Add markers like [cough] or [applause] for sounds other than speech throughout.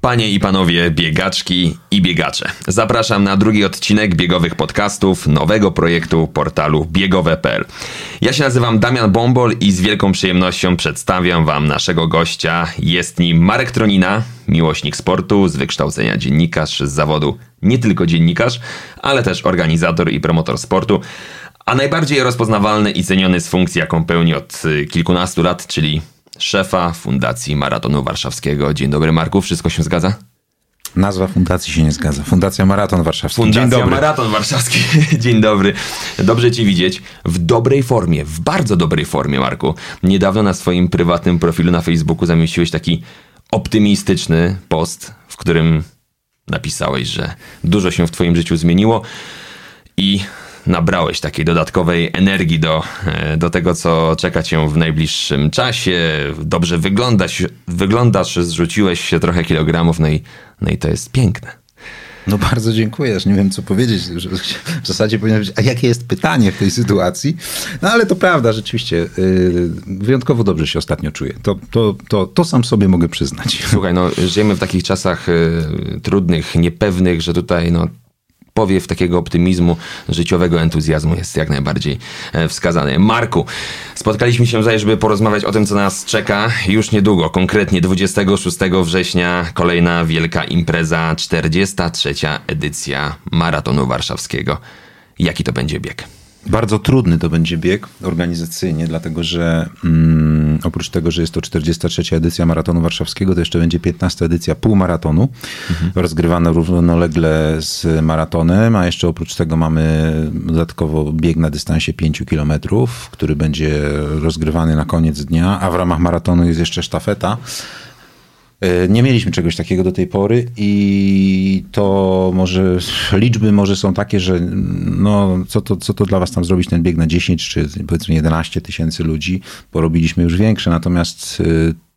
Panie i panowie biegaczki i biegacze, zapraszam na drugi odcinek biegowych podcastów nowego projektu portalu biegowe.pl. Ja się nazywam Damian Bombol i z wielką przyjemnością przedstawiam wam naszego gościa. Jest nim Marek Tronina, miłośnik sportu, z wykształcenia dziennikarz, z zawodu nie tylko dziennikarz, ale też organizator i promotor sportu. A najbardziej rozpoznawalny i ceniony z funkcji, jaką pełni od y, kilkunastu lat, czyli szefa Fundacji Maratonu Warszawskiego. Dzień dobry Marku, wszystko się zgadza? Nazwa fundacji się nie zgadza. Fundacja Maraton Warszawski. Fundacja Dzień dobry. Maraton Warszawski. [laughs] Dzień dobry. Dobrze Cię widzieć. W dobrej formie, w bardzo dobrej formie, Marku. Niedawno na swoim prywatnym profilu na Facebooku zamieściłeś taki optymistyczny post, w którym napisałeś, że dużo się w Twoim życiu zmieniło i nabrałeś takiej dodatkowej energii do, e, do tego, co czeka cię w najbliższym czasie. Dobrze wyglądasz, wyglądasz zrzuciłeś się trochę kilogramów, no i, no i to jest piękne. No bardzo dziękuję, aż nie wiem co powiedzieć. W zasadzie powinien być, a jakie jest pytanie w tej sytuacji? No ale to prawda, rzeczywiście. Yy, wyjątkowo dobrze się ostatnio czuję. To, to, to, to sam sobie mogę przyznać. Słuchaj, no żyjemy w takich czasach y, trudnych, niepewnych, że tutaj no, powiew takiego optymizmu, życiowego entuzjazmu jest jak najbardziej e, wskazany. Marku, spotkaliśmy się tutaj, żeby porozmawiać o tym, co nas czeka już niedługo, konkretnie 26 września kolejna wielka impreza, 43. edycja Maratonu Warszawskiego. Jaki to będzie bieg? Bardzo trudny to będzie bieg organizacyjnie, dlatego że mm, oprócz tego, że jest to 43. edycja Maratonu Warszawskiego, to jeszcze będzie 15. edycja półmaratonu, mhm. rozgrywana równolegle z maratonem, a jeszcze oprócz tego mamy dodatkowo bieg na dystansie 5 km, który będzie rozgrywany na koniec dnia, a w ramach maratonu jest jeszcze sztafeta nie mieliśmy czegoś takiego do tej pory i to może liczby może są takie, że no, co, to, co to dla was tam zrobić ten bieg na 10 czy powiedzmy 11 tysięcy ludzi, bo robiliśmy już większe, natomiast e,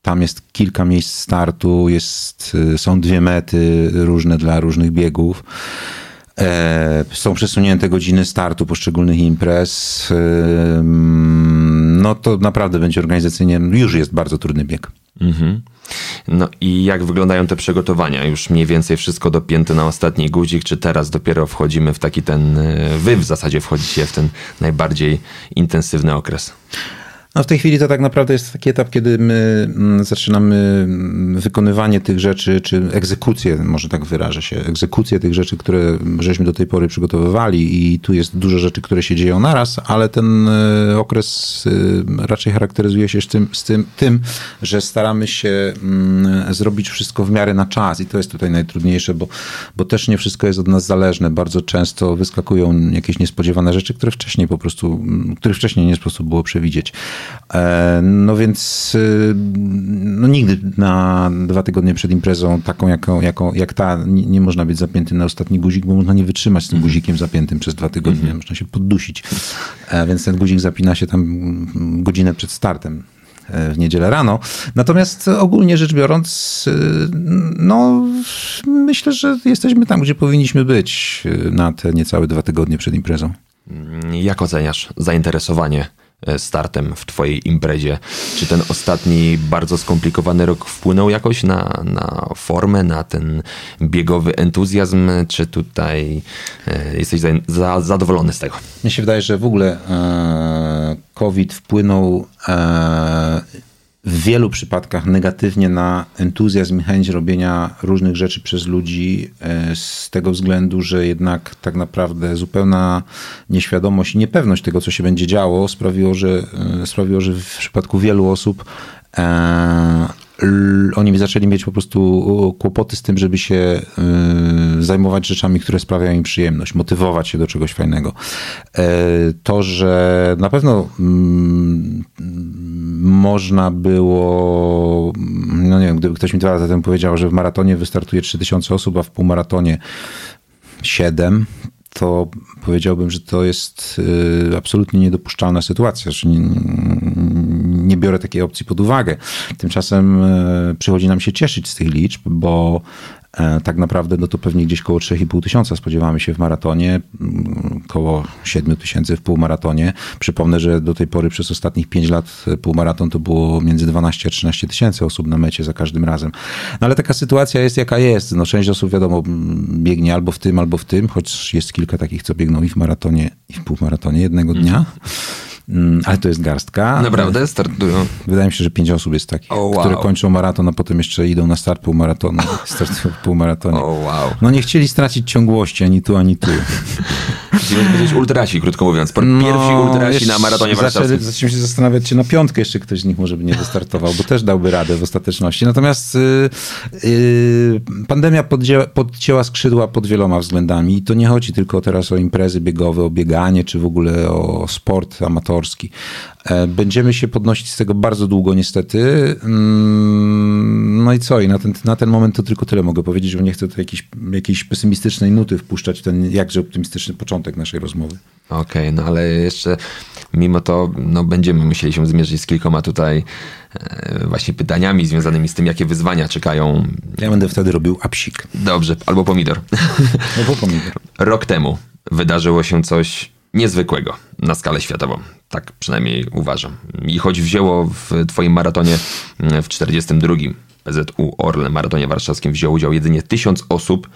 tam jest kilka miejsc startu, jest, e, są dwie mety różne dla różnych biegów. Są przesunięte godziny startu poszczególnych imprez. No to naprawdę będzie organizacyjnie, już jest bardzo trudny bieg. Mhm. No i jak wyglądają te przygotowania? Już mniej więcej wszystko dopięte na ostatni guzik, czy teraz dopiero wchodzimy w taki ten, e, wy w zasadzie wchodzicie w ten najbardziej intensywny okres? No w tej chwili to tak naprawdę jest taki etap, kiedy my mm, zaczynamy mm, wykonywanie tych rzeczy, czy egzekucję, może tak wyrażę się, egzekucję tych rzeczy, które żeśmy do tej pory przygotowywali i tu jest dużo rzeczy, które się dzieją naraz, ale ten e, okres e, raczej charakteryzuje się z tym, z tym, tym że staramy się mm, zrobić wszystko w miarę na czas i to jest tutaj najtrudniejsze, bo, bo też nie wszystko jest od nas zależne. Bardzo często wyskakują jakieś niespodziewane rzeczy, które wcześniej po prostu, których wcześniej nie sposób było przewidzieć. E, no więc y, no nigdy na dwa tygodnie przed imprezą, taką jaką, jaką, jak ta, nie, można być zapięty na ostatni guzik, bo można nie wytrzymać z tym guzikiem zapiętym przez dwa tygodnie, mm -hmm. można się poddusić. E, więc ten guzik zapina się tam godzinę przed startem e, w niedzielę rano. Natomiast ogólnie rzecz biorąc, no myślę, że jesteśmy tam, gdzie powinniśmy być na te niecałe dwa tygodnie przed imprezą. Jak oceniasz zainteresowanie startem w Twojej imprezie. Czy ten ostatni bardzo skomplikowany rok wpłynął jakoś na, na formę, na ten biegowy entuzjazm, czy tutaj e, jesteś za, za, zadowolony z tego? Mnie się wydaje, że w ogóle e, COVID wpłynął e, w wielu przypadkach negatywnie na entuzjazm i chęć robienia różnych rzeczy przez ludzi e, z tego względu, że jednak tak naprawdę zupełna nieświadomość i niepewność tego, co się będzie działo, sprawiło, że, e, sprawiło, że w przypadku wielu osób e, oni zaczęli mieć po prostu kłopoty z tym, żeby się zajmować rzeczami, które sprawiają im przyjemność, motywować się do czegoś fajnego. To, że na pewno mm, można było, no nie wiem, gdyby ktoś mi dwa lata temu powiedział, że w maratonie wystartuje 3000 osób, a w półmaratonie 7, to powiedziałbym, że to jest y, absolutnie niedopuszczalna sytuacja. Że nie, nie biorę takiej opcji pod uwagę. Tymczasem e, przychodzi nam się cieszyć z tych liczb, bo tak naprawdę no to pewnie gdzieś koło 3,5 tysiąca spodziewamy się w maratonie, koło 7 tysięcy w półmaratonie. Przypomnę, że do tej pory przez ostatnich 5 lat półmaraton to było między 12 a 13 tysięcy osób na mecie za każdym razem. No ale taka sytuacja jest jaka jest. No część osób wiadomo biegnie albo w tym, albo w tym, choć jest kilka takich, co biegną i w maratonie, i w półmaratonie jednego dnia. Mm, ale to jest garstka. Naprawdę? Startują? Wydaje mi się, że pięć osób jest takich, oh, wow. które kończą maraton, a potem jeszcze idą na start półmaratonu. [laughs] Startują w półmaratonie. Oh, wow. No nie chcieli stracić ciągłości ani tu, ani tu. [laughs] Chcieli powiedzieć ultrasi, krótko mówiąc. No, Pierwsi ultrasi na maratonie warszawskim. Zaczęliśmy się zastanawiać, czy na piątkę jeszcze ktoś z nich może by nie wystartował, bo też dałby radę w ostateczności. Natomiast yy, yy, pandemia podcięła, podcięła skrzydła pod wieloma względami i to nie chodzi tylko teraz o imprezy biegowe, o bieganie, czy w ogóle o sport amatorski. E, będziemy się podnosić z tego bardzo długo niestety. Mm, no i co? I na ten, na ten moment to tylko tyle mogę powiedzieć, bo nie chcę tu jakiejś, jakiejś pesymistycznej nuty wpuszczać w ten jakże optymistyczny początek naszej rozmowy. Okej, okay, no ale jeszcze mimo to no, będziemy musieli się zmierzyć z kilkoma tutaj e, właśnie pytaniami związanymi z tym, jakie wyzwania czekają. Ja będę wtedy robił apsik. Dobrze, albo pomidor. Albo pomidor. [laughs] Rok temu wydarzyło się coś niezwykłego na skalę światową. Tak przynajmniej uważam. I choć wzięło w twoim maratonie mm, w 42 PZU Orlen Maratonie Warszawskim wziął udział jedynie tysiąc osób,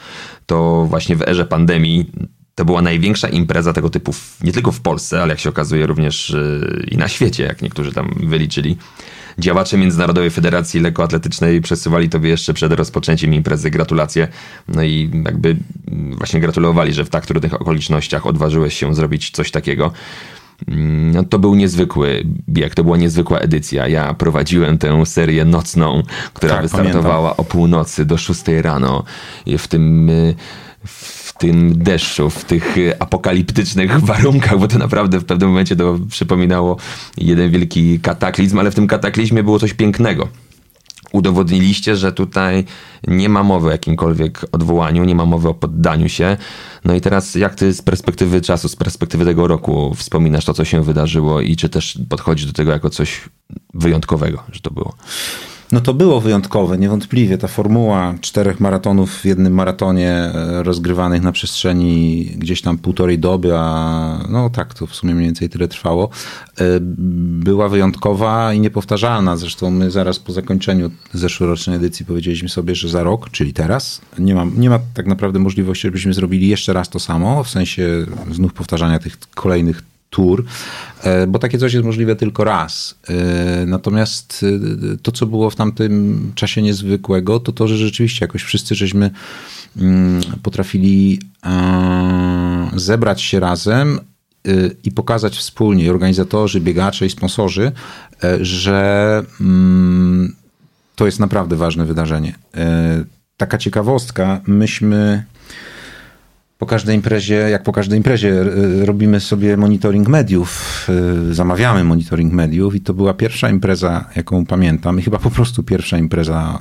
to właśnie w erze pandemii to była największa impreza tego typu nie tylko w Polsce, ale jak się okazuje również yy, i na świecie, jak niektórzy tam wyliczyli. Działacze Międzynarodowej Federacji Lekkoatletycznej przesyłali tobie jeszcze przed rozpoczęciem imprezy gratulacje. No i jakby właśnie gratulowali, że w tak trudnych okolicznościach odważyłeś się zrobić coś takiego. Mm, no, to był niezwykły bieg, to była niezwykła edycja. Ja prowadziłem tę serię nocną, która tak, wystartowała pamiętam. o północy do 6 rano. W tym w tym deszczu, w tych apokaliptycznych [laughs] warunkach, bo to naprawdę w pewnym momencie to przypominało jeden wielki kataklizm, ale w tym kataklizmie było coś pięknego udowodniliście, że tutaj nie ma mowy o jakimkolwiek odwołaniu, nie ma mowy o poddaniu się. No i teraz jak ty z perspektywy czasu, z perspektywy tego roku wspominasz to, co się wydarzyło i czy też podchodzisz do tego jako coś wyjątkowego, że to było? No to było wyjątkowe, niewątpliwie. Ta formuła czterech maratonów w jednym maratonie e, rozgrywanych na przestrzeni gdzieś tam półtorej doby, a no tak, to w sumie mniej więcej tyle trwało, e, była wyjątkowa i niepowtarzalna. Zresztą my zaraz po zakończeniu zeszłorocznej edycji powiedzieliśmy sobie, że za rok, czyli teraz, nie ma, nie ma tak naprawdę możliwości, żebyśmy zrobili jeszcze raz to samo, w sensie znów powtarzania tych kolejnych tour, e, bo takie coś jest możliwe tylko raz. E, natomiast e, to, co było w tamtym czasie niezwykłego, to to, że rzeczywiście jakoś wszyscy żeśmy mm, potrafili zebrać się razem i pokazać wspólnie, organizatorzy, biegacze i sponsorzy, że mm, to jest naprawdę ważne wydarzenie. Taka ciekawostka, myśmy po każdej imprezie, jak po każdej imprezie, robimy sobie monitoring mediów, y, zamawiamy monitoring mediów i to była pierwsza impreza, jaką pamiętam i chyba po prostu pierwsza impreza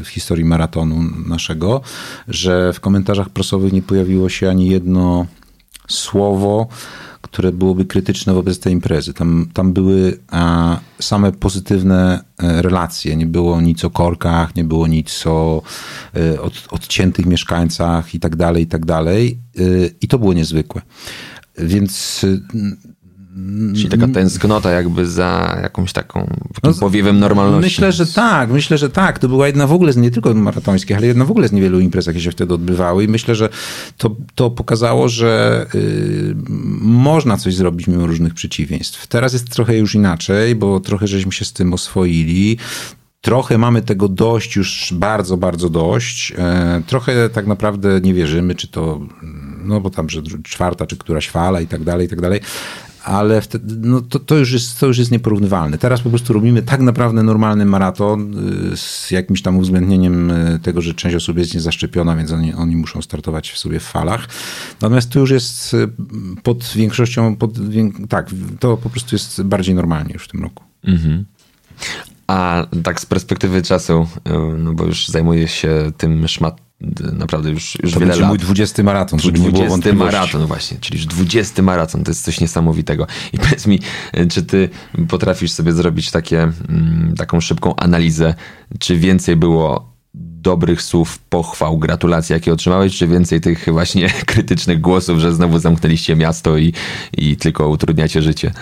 y, w historii maratonu naszego, że w komentarzach prasowych nie pojawiło się ani jedno słowo, które byłoby krytyczne wobec tej imprezy. Tam, tam były a, same pozytywne e, relacje. Nie było nic o korkach, nie było nic o e, od, odciętych mieszkańcach i tak dalej, i tak dalej. E, I to było niezwykłe. Więc Czyli taka tęsknota jakby za jakąś taką no, powiewem normalności. Myślę, że tak, myślę, że tak. To była jedna w ogóle z nie tylko maratońskich, ale jedna w ogóle z niewielu imprez, jakie się wtedy odbywały i myślę, że to, to pokazało, że y, można coś zrobić mimo różnych przeciwieństw. Teraz jest trochę już inaczej, bo trochę żeśmy się z tym oswoili. Trochę mamy tego dość, już bardzo, bardzo dość. E, trochę tak naprawdę nie wierzymy, czy to, no bo tam, że czwarta, czy któraś fala i tak dalej, i tak dalej ale wtedy, no to, to, już jest, to już jest nieporównywalne. Teraz po prostu robimy tak naprawdę normalny maraton y, z jakimś tam uwzględnieniem y, tego, że część osób jest niezaszczepiona, więc oni, oni muszą startować w sobie w falach. Natomiast to już jest y, pod większością, pod, tak, to po prostu jest bardziej normalnie już w tym roku. Mhm. A tak z perspektywy czasu, no bo już zajmuję się tym szmat, naprawdę już, już To wiele lat. mój 20 maraton, żeby nie było 20 wątpliwości. maraton właśnie, czyli już 20 maraton, to jest coś niesamowitego. I [laughs] powiedz mi, czy ty potrafisz sobie zrobić takie, mm, taką szybką analizę, czy więcej było dobrych słów, pochwał, gratulacji, jakie otrzymałeś, czy więcej tych właśnie [laughs] krytycznych głosów, że znowu zamknęliście miasto i, i tylko utrudniacie życie?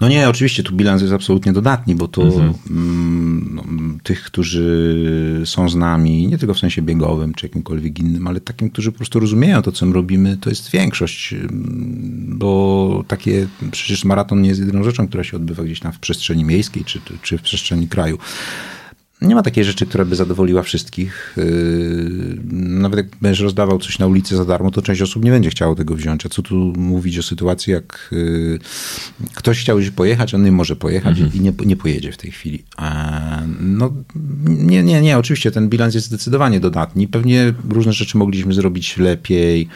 No nie, oczywiście tu bilans jest absolutnie dodatni, bo to mm, no, tych, którzy są z nami, nie tylko w sensie biegowym czy jakimkolwiek innym, ale takim, którzy po prostu rozumieją to, co my robimy, to jest większość, mm, bo takie, przecież maraton nie jest jedyną rzeczą, która się odbywa gdzieś tam w przestrzeni miejskiej czy, czy w przestrzeni kraju. Nie ma takiej rzeczy, która by zadowoliła wszystkich. Yy, Nawet jak będziesz rozdawał coś na ulicy za darmo, to część osób nie będzie chciało tego wziąć. A co tu mówić o sytuacji, jak yy, ktoś chciał pojechać, on nie może pojechać i nie, nie pojedzie w tej chwili. No nie, nie, nie. Oczywiście ten bilans jest zdecydowanie dodatni. Pewnie różne rzeczy mogliśmy zrobić lepiej.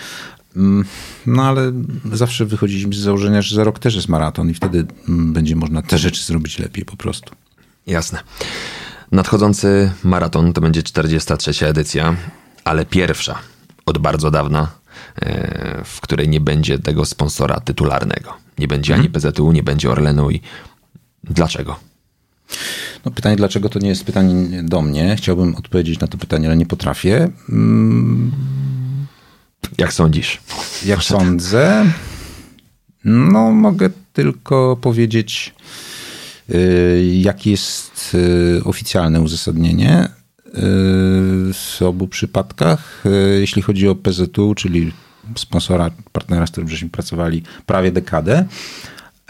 Mm, No ale zawsze wychodziliśmy z założenia, że za rok też jest maraton i wtedy mm, będzie można te rzeczy zrobić lepiej po prostu. Jasne. Nadchodzący maraton to będzie 43. edycja, ale pierwsza od bardzo dawna, e, w której nie będzie tego sponsora tytularnego. Nie będzie ani PZU, nie będzie Orlenu i dlaczego? No pytanie, dlaczego to nie jest pytanie do mnie? Chciałbym odpowiedzieć na to pytanie, ale nie potrafię. Mm, Jak sądzisz? Jak sądzę, no mogę tylko powiedzieć, jakie jest y, oficjalne uzasadnienie y, w obu przypadkach. Y, Jeśli chodzi o PZU, czyli sponsora, partnera, z którym żeśmy pracowali prawie dekadę,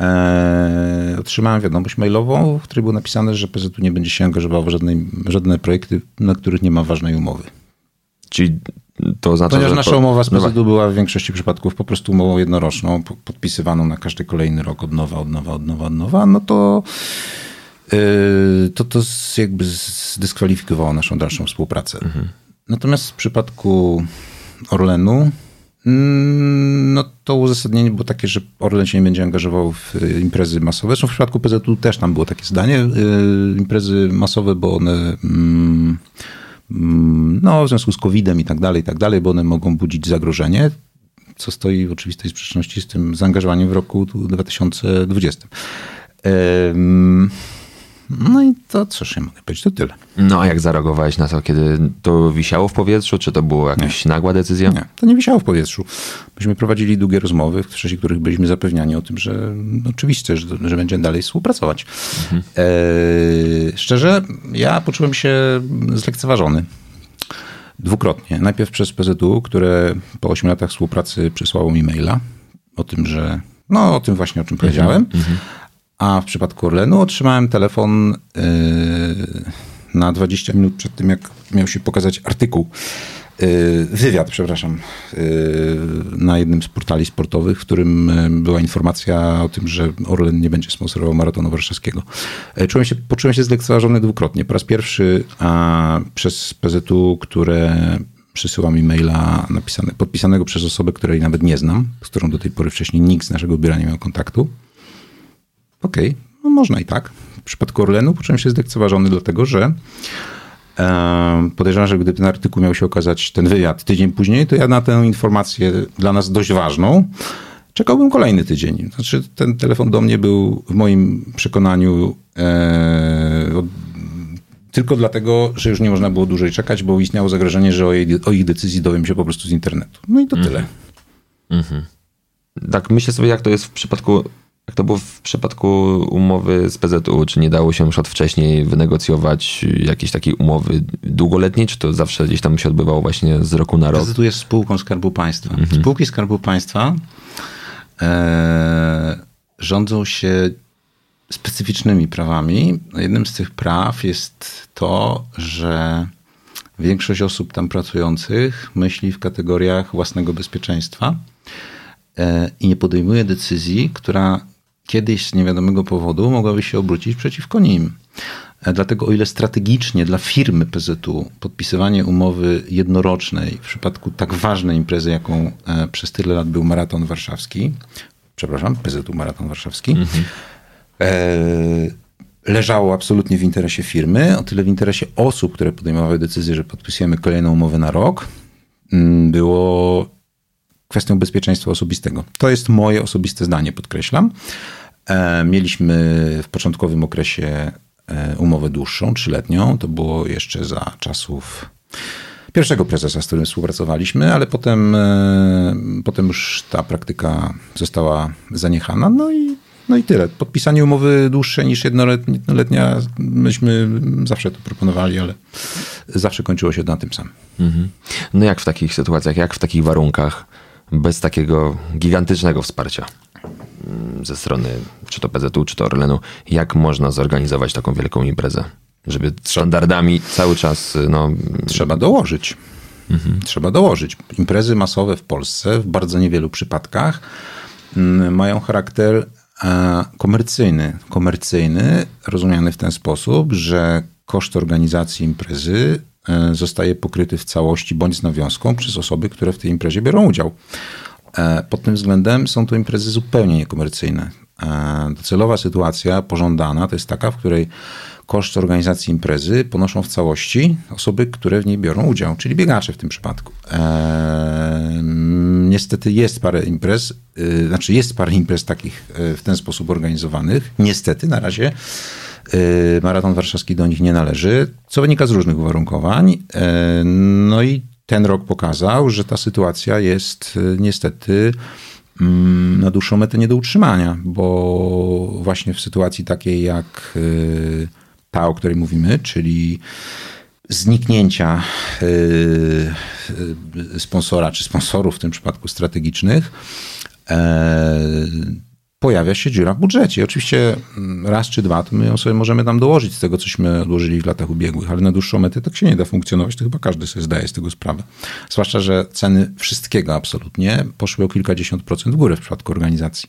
e, otrzymałem wiadomość mailową, w której było napisane, że PZU nie będzie się angażował w żadne projekty, na których nie ma ważnej umowy. Czyli to oznacza, Ponieważ że... nasza po- umowa z PZU była w większości przypadków po prostu umową jednoroczną, po- podpisywaną na każdy kolejny rok od nowa, od nowa, od nowa, od nowa, no to yy, to, to jakby zdyskwalifikowało naszą dalszą współpracę. Natomiast w przypadku Orlenu mm, no to uzasadnienie było takie, że Orlen się nie będzie angażował w y, imprezy masowe. Zresztą w przypadku PZU też tam było takie zdanie. y, Imprezy masowe, bo one mm, no, w związku z COVID-em i tak dalej, i tak dalej, bo one mogą budzić zagrożenie, co stoi w oczywistej sprzeczności z tym zaangażowaniem w roku 2020. Ym, No i to cóż ja mogę powiedzieć, to tyle. No a jak zareagowałeś na to, kiedy to wisiało w powietrzu? Czy to była jakaś nagła decyzja? Nie, to nie wisiało w powietrzu. Myśmy prowadzili długie rozmowy, w czasie których byliśmy zapewniani o tym, że oczywiście, że, że będziemy dalej współpracować. E, szczerze, ja poczułem się zlekceważony. Dwukrotnie. Najpierw przez PZU, które po 8 latach współpracy przysłało mi maila o tym, że no o tym właśnie, o czym powiedziałem. A w przypadku Orlenu otrzymałem telefon yy, na 20 minut przed tym, jak miał się pokazać artykuł, yy, wywiad, przepraszam, yy, na jednym z portali sportowych, w którym yy, była informacja o tym, że Orlen nie będzie sponsorował maratonu warszawskiego. Czułem się, poczułem się zlekceważony dwukrotnie. Po raz pierwszy a, przez PZU, które przysyła mi maila napisane, podpisanego przez osobę, której nawet nie znam, z którą do tej pory wcześniej nikt z naszego biura nie miał kontaktu. Okej, no można i tak. W przypadku Orlenu poczułem się zlekceważony, dlatego że e, podejrzewam, że gdyby ten artykuł miał się okazać, ten wywiad tydzień później, to ja na tę informację dla nas dość ważną czekałbym kolejny tydzień. Znaczy ten telefon do mnie był w moim przekonaniu e, od, tylko dlatego, że już nie można było dłużej czekać, bo istniało zagrożenie, że o, jej, o ich decyzji dowiem się po prostu z internetu. No i to tyle. Tak myślę sobie, jak to jest w przypadku, jak to było w przypadku umowy z PZU, czy nie dało się już od wcześniej wynegocjować jakiejś takiej umowy długoletniej, czy to zawsze gdzieś tam się odbywało właśnie z roku na rok? PZU jest spółką Skarbu Państwa. Spółki Skarbu Państwa e, rządzą się specyficznymi prawami. Jednym z tych praw jest to, że większość osób tam pracujących myśli w kategoriach własnego bezpieczeństwa e, i nie podejmuje decyzji, która kiedyś z niewiadomego powodu mogłaby się obrócić przeciwko nim. E, Dlatego o ile strategicznie dla firmy PZU podpisywanie umowy jednorocznej w przypadku tak ważnej imprezy, jaką e, przez tyle lat był Maraton Warszawski, przepraszam, PZU Maraton Warszawski, e, leżało absolutnie w interesie firmy, o tyle w interesie osób, które podejmowały decyzję, że podpisujemy kolejną umowę na rok, było kwestią bezpieczeństwa osobistego. To jest moje osobiste zdanie, podkreślam. E, mieliśmy w początkowym okresie e, umowę dłuższą, trzyletnią. To było jeszcze za czasów pierwszego prezesa, z którym współpracowaliśmy, ale potem, e, potem już ta praktyka została zaniechana. No i, no i tyle. Podpisanie umowy dłuższej niż jednoletnia, myśmy zawsze to proponowali, ale zawsze kończyło się na tym samym. Mhm. No jak w takich sytuacjach, jak w takich warunkach, bez takiego gigantycznego wsparcia? Mm, ze strony czy to PZU, czy to Orlenu, jak można zorganizować taką wielką imprezę? Żeby standardami cały czas. No... Trzeba dołożyć. Mhm. Trzeba dołożyć. Imprezy masowe w Polsce w bardzo niewielu przypadkach mm, mają charakter e, komercyjny. Komercyjny, rozumiany w ten sposób, że koszt organizacji imprezy zostaje pokryty w całości bądź z nawiązką przez osoby, które w tej imprezie biorą udział. E, pod tym względem są to imprezy zupełnie niekomercyjne. E, docelowa sytuacja pożądana to jest taka, w której koszt organizacji imprezy ponoszą w całości osoby, które w niej biorą udział, czyli biegacze w tym przypadku. Niestety jest parę imprez, yy, znaczy jest parę imprez takich yy, w ten sposób organizowanych. Niestety na razie maraton warszawski do nich nie należy, co wynika z różnych uwarunkowań. No i ten rok pokazał, że ta sytuacja jest y, niestety mm, na dłuższą metę nie do utrzymania, bo właśnie w sytuacji takiej jak y, ta, o której mówimy, czyli zniknięcia y, sponsora czy sponsorów w tym przypadku strategicznych, e, pojawia się dziura w budżecie. Oczywiście mm, raz czy dwa to my sobie możemy tam dołożyć z tego, cośmy odłożyli w latach ubiegłych, ale na dłuższą metę tak się nie da funkcjonować, to chyba każdy sobie zdaje z tego sprawę. Zwłaszcza, że ceny wszystkiego absolutnie poszły o kilkadziesiąt procent w górę w przypadku organizacji.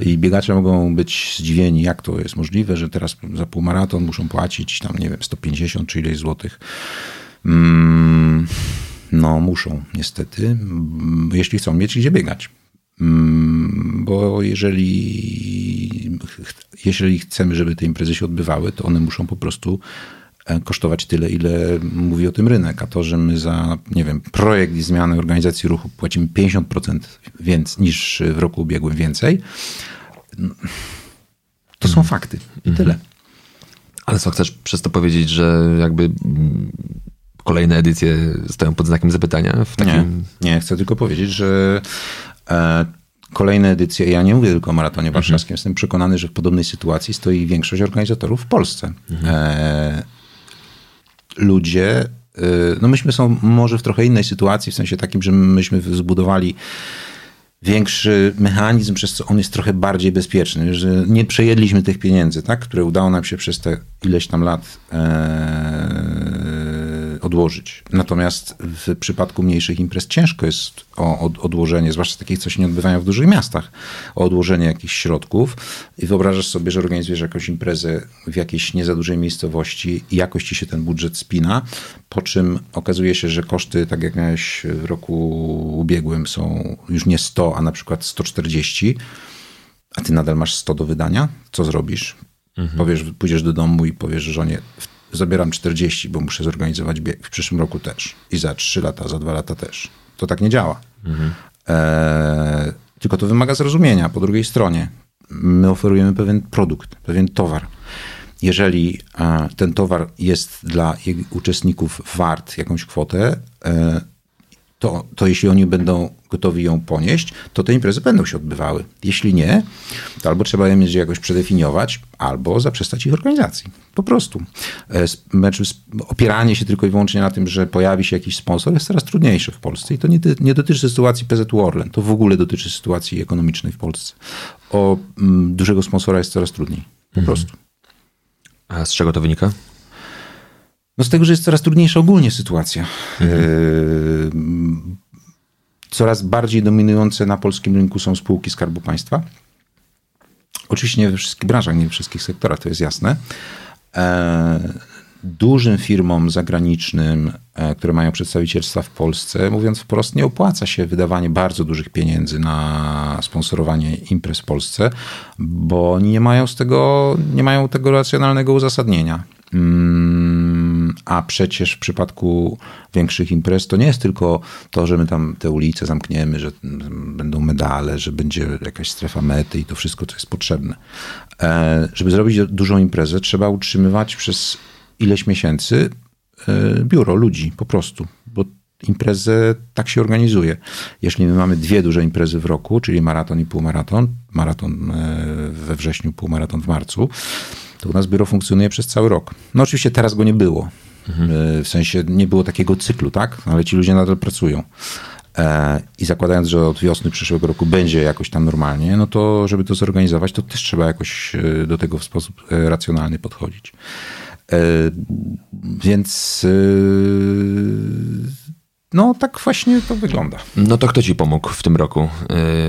I biegacze mogą być zdziwieni, jak to jest możliwe, że teraz za półmaraton muszą płacić tam, nie wiem, 150 czy ileś złotych. Mm, no, muszą, niestety, mm, jeśli chcą mieć gdzie biegać. Mm, bo jeżeli, jeżeli chcemy, żeby te imprezy się odbywały, to one muszą po prostu e, kosztować tyle, ile mówi o tym rynek. A to, że my za, nie wiem, projekt i zmianę organizacji ruchu płacimy 50% więcej niż w roku ubiegłym więcej, to są fakty i mhm. tyle. Ale co, chcesz przez to powiedzieć, że jakby kolejne edycje stoją pod znakiem zapytania? W takim... Nie, nie, chcę tylko powiedzieć, że kolejne edycje, ja nie mówię tylko o maratonie mhm. warszawskim, mhm. jestem przekonany, że w podobnej sytuacji stoi większość organizatorów w Polsce. Mhm. E, ludzie, e, no myśmy są może w trochę innej sytuacji, w sensie takim, że myśmy zbudowali większy mechanizm, przez co on jest trochę bardziej bezpieczny, że nie przejedliśmy tych pieniędzy, tak, które udało nam się przez te ileś tam lat odłożyć. Natomiast w przypadku mniejszych imprez ciężko jest o odłożenie, zwłaszcza takich, co się nie odbywają w dużych miastach, o odłożenie jakichś środków. I wyobrażasz sobie, że organizujesz jakąś imprezę w jakiejś nie za dużej miejscowości i jakoś ci się ten budżet spina, po czym okazuje się, że koszty, tak jak miałeś w roku ubiegłym, są już nie 100, a na przykład 140, a ty nadal masz 100 do wydania. Co zrobisz? Mhm. Powiesz, pójdziesz do domu i powiesz żonie, zabieram 40, bo muszę zorganizować bieg w przyszłym roku też. I za 3 lata, za 2 lata też. To tak nie działa. Mhm. E, tylko to wymaga zrozumienia po drugiej stronie. My oferujemy pewien produkt, pewien towar. Jeżeli e, ten towar jest dla uczestników wart jakąś kwotę, e, to, to jeśli oni będą gotowi ją ponieść, to te imprezy będą się odbywały. Jeśli nie, to albo trzeba je mieć jakoś przedefiniować, albo zaprzestać ich organizacji. Po prostu. E, znaczy, opieranie się tylko i wyłącznie na tym, że pojawi się jakiś sponsor jest coraz trudniejsze w Polsce. I to nie, nie dotyczy sytuacji PZU Orlen, to w ogóle dotyczy sytuacji ekonomicznej w Polsce. O m, mm, dużego sponsora jest coraz trudniej. Po mhm. prostu. A z czego to wynika? No z tego, że jest coraz trudniejsza ogólnie sytuacja. Mhm. Coraz bardziej dominujące na polskim rynku są spółki Skarbu Państwa. Oczywiście nie we wszystkich branżach, nie we wszystkich sektorach, to jest jasne. E, dużym firmom zagranicznym, e, które mają przedstawicielstwa w Polsce, mówiąc wprost, nie opłaca się wydawanie bardzo dużych pieniędzy na sponsorowanie imprez w Polsce, bo nie mają z tego, nie mają tego racjonalnego uzasadnienia. Mm, a przecież w przypadku większych imprez to nie jest tylko to, że my tam te ulice zamkniemy, że będą medale, że będzie jakaś strefa mety i to wszystko, co jest potrzebne. E, żeby zrobić dużą imprezę, trzeba utrzymywać przez ileś miesięcy e, biuro ludzi po prostu, bo imprezę tak się organizuje. Jeśli my mamy dwie duże imprezy w roku, czyli maraton i półmaraton, maraton e, we wrześniu, półmaraton w marcu, to u nas biuro funkcjonuje przez cały rok. No oczywiście teraz go nie było. Mhm. W sensie nie było takiego cyklu, tak? Ale ci ludzie nadal pracują. I zakładając, że od wiosny przyszłego roku będzie jakoś tam normalnie, no to żeby to zorganizować, to też trzeba jakoś do tego w sposób racjonalny podchodzić. E, więc e, no, tak właśnie to wygląda. No to kto ci pomógł w tym roku?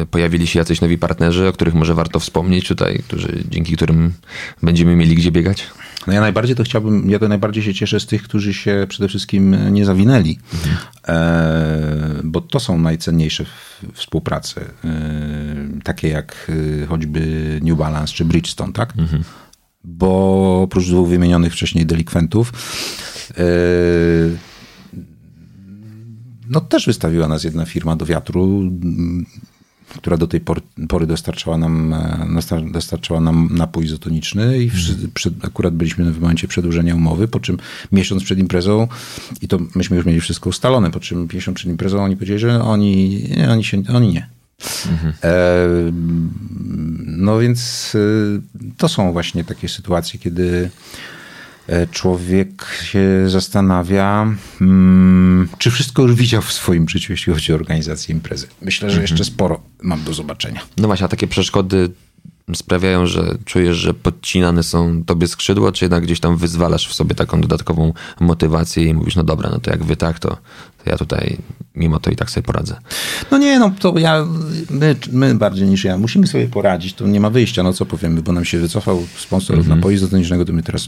E, pojawili się jacyś nowi partnerzy, o których może warto wspomnieć tutaj, którzy, dzięki którym będziemy mieli gdzie biegać? No ja najbardziej to chciałbym, ja to najbardziej się cieszę z tych, którzy się przede wszystkim nie zawinęli, mhm. bo to są najcenniejsze współprace, takie jak choćby New Balance czy Bridgestone, tak? Mhm bo oprócz dwóch wymienionych wcześniej delikwentów, e, no też wystawiła nas jedna firma do wiatru, która do tej pory dostarczała nam, e, dostarczała nam napój izotoniczny i przed, akurat byliśmy w momencie przedłużenia umowy, po czym miesiąc przed imprezą i to myśmy już mieli wszystko ustalone, po czym miesiąc przed imprezą oni powiedzieli, że oni, oni, się, oni nie. Mhm. No więc y, to są właśnie takie sytuacje, kiedy e, człowiek się zastanawia, mm, czy wszystko już widział w swoim życiu, jeśli chodzi o organizację imprezy. Myślę, że jeszcze mhm. sporo mam do zobaczenia. No właśnie, a takie przeszkody sprawiają, że czujesz, że podcinane są tobie skrzydła, czy jednak gdzieś tam wyzwalasz w sobie taką dodatkową motywację i mówisz, no dobra, no to jak wy tak, to, to ja tutaj mimo to i tak sobie poradzę. No nie, no to ja, my, my, bardziej niż ja, musimy sobie poradzić, to nie ma wyjścia, no co powiemy, bo nam się wycofał sponsor mm -hmm. napoju izotonicznego, to my teraz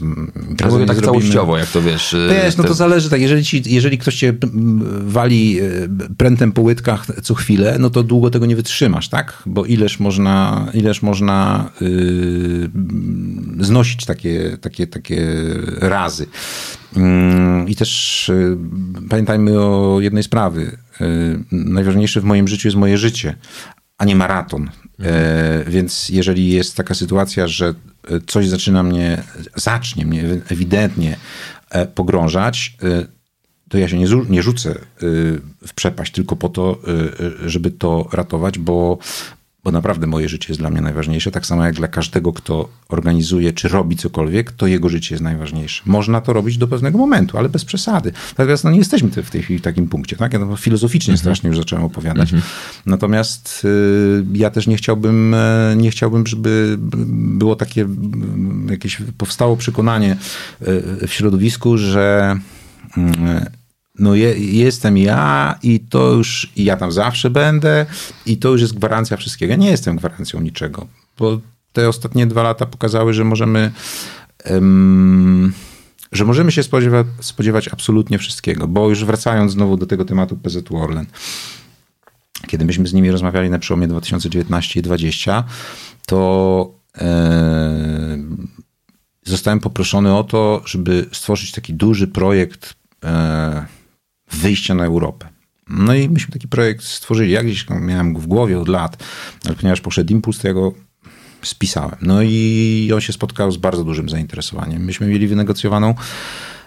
ja mówię tak zrobimy. całościowo, jak to wiesz. Y, wiesz, no te... to zależy tak, jeżeli, ci, jeżeli ktoś cię wali y, prętem po łydkach co chwilę, no to długo tego nie wytrzymasz, tak? Bo ileż można, ileż można yy, znosić takie, takie, takie razy. Mm, I też y, pamiętajmy o jednej sprawy. Y, najważniejsze w moim życiu jest moje życie, a nie maraton. Mhm. Więc jeżeli jest taka sytuacja, że coś zaczyna mnie, zacznie mnie ewidentnie e, pogrążać, to ja się nie, nie rzucę w przepaść tylko po to, żeby to ratować, bo bo naprawdę moje życie jest dla mnie najważniejsze, tak samo jak dla każdego, kto organizuje czy robi cokolwiek, to jego życie jest najważniejsze. Można to robić do pewnego momentu, ale bez przesady. Natomiast no, nie jesteśmy w tej chwili w takim punkcie. Tak? Ja to filozoficznie mhm. strasznie już zacząłem opowiadać. Mhm. Natomiast y, ja też nie chciałbym, e, nie chciałbym, żeby było takie jakieś powstało przekonanie e, w środowisku, że mm, no je, jestem ja i to już, i ja tam zawsze będę i to już jest gwarancja wszystkiego. Ja nie jestem gwarancją niczego, bo te ostatnie dwa lata pokazały, że możemy um, że możemy się spodziewać, spodziewać absolutnie wszystkiego, bo już wracając znowu do tego tematu PZU Orlen, kiedy myśmy z nimi rozmawiali na przełomie 2019 i 2020, to e, zostałem poproszony o to, żeby stworzyć taki duży projekt e, wyjścia na Europę. No i myśmy taki projekt stworzyli. Ja gdzieś miałem go w głowie od lat, ale ponieważ poszedł impuls, to ja go spisałem. No i on się spotkał z bardzo dużym zainteresowaniem. Myśmy mieli wynegocjowaną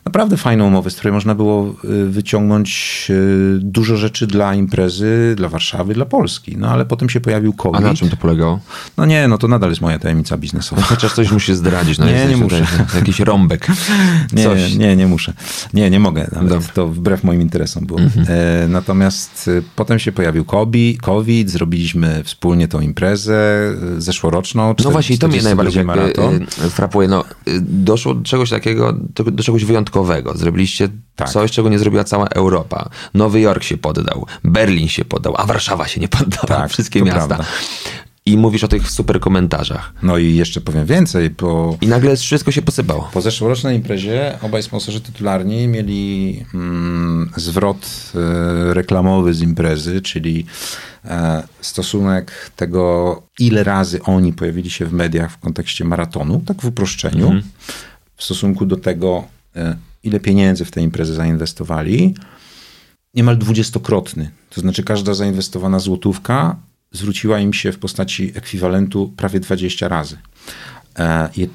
naprawdę fajną umowę, z której można było y, wyciągnąć y, dużo rzeczy dla imprezy, dla Warszawy, dla Polski. No ale potem się pojawił COVID. A na czym to polegało? No nie, no to nadal jest moja tajemnica biznesowa. No, [laughs] chociaż coś musi zdradzić. No nie, nie muszę. [laughs] Jakiś rąbek. Nie, coś. nie, nie muszę. Nie, nie mogę. To wbrew moim interesom było. Mhm. E, natomiast e, potem się pojawił COVID, zrobiliśmy wspólnie tą imprezę zeszłoroczną. No właśnie, to mnie najbardziej maraton. frapuje. No, doszło do czegoś takiego, do czegoś wyjątkowego wyjątkowego. Zrobiliście tak. coś, czego nie zrobiła cała Europa. Nowy Jork się poddał, Berlin się poddał, a Warszawa się nie poddała. Tak, Wszystkie miasta. Prawda. i mówisz o tych super komentarzach. No i jeszcze powiem więcej, bo I nagle wszystko się posypało. po zeszłorocznej imprezie obaj sponsorzy tytularni mieli mm, zwrot e, reklamowy z imprezy, czyli e, stosunek tego, ile razy oni pojawili się w mediach w kontekście maratonu, tak w uproszczeniu, w stosunku do tego, ile pieniędzy w tę imprezę zainwestowali, niemal dwudziestokrotny. To znaczy każda zainwestowana złotówka zwróciła im się w postaci ekwiwalentu prawie 20 razy. E, i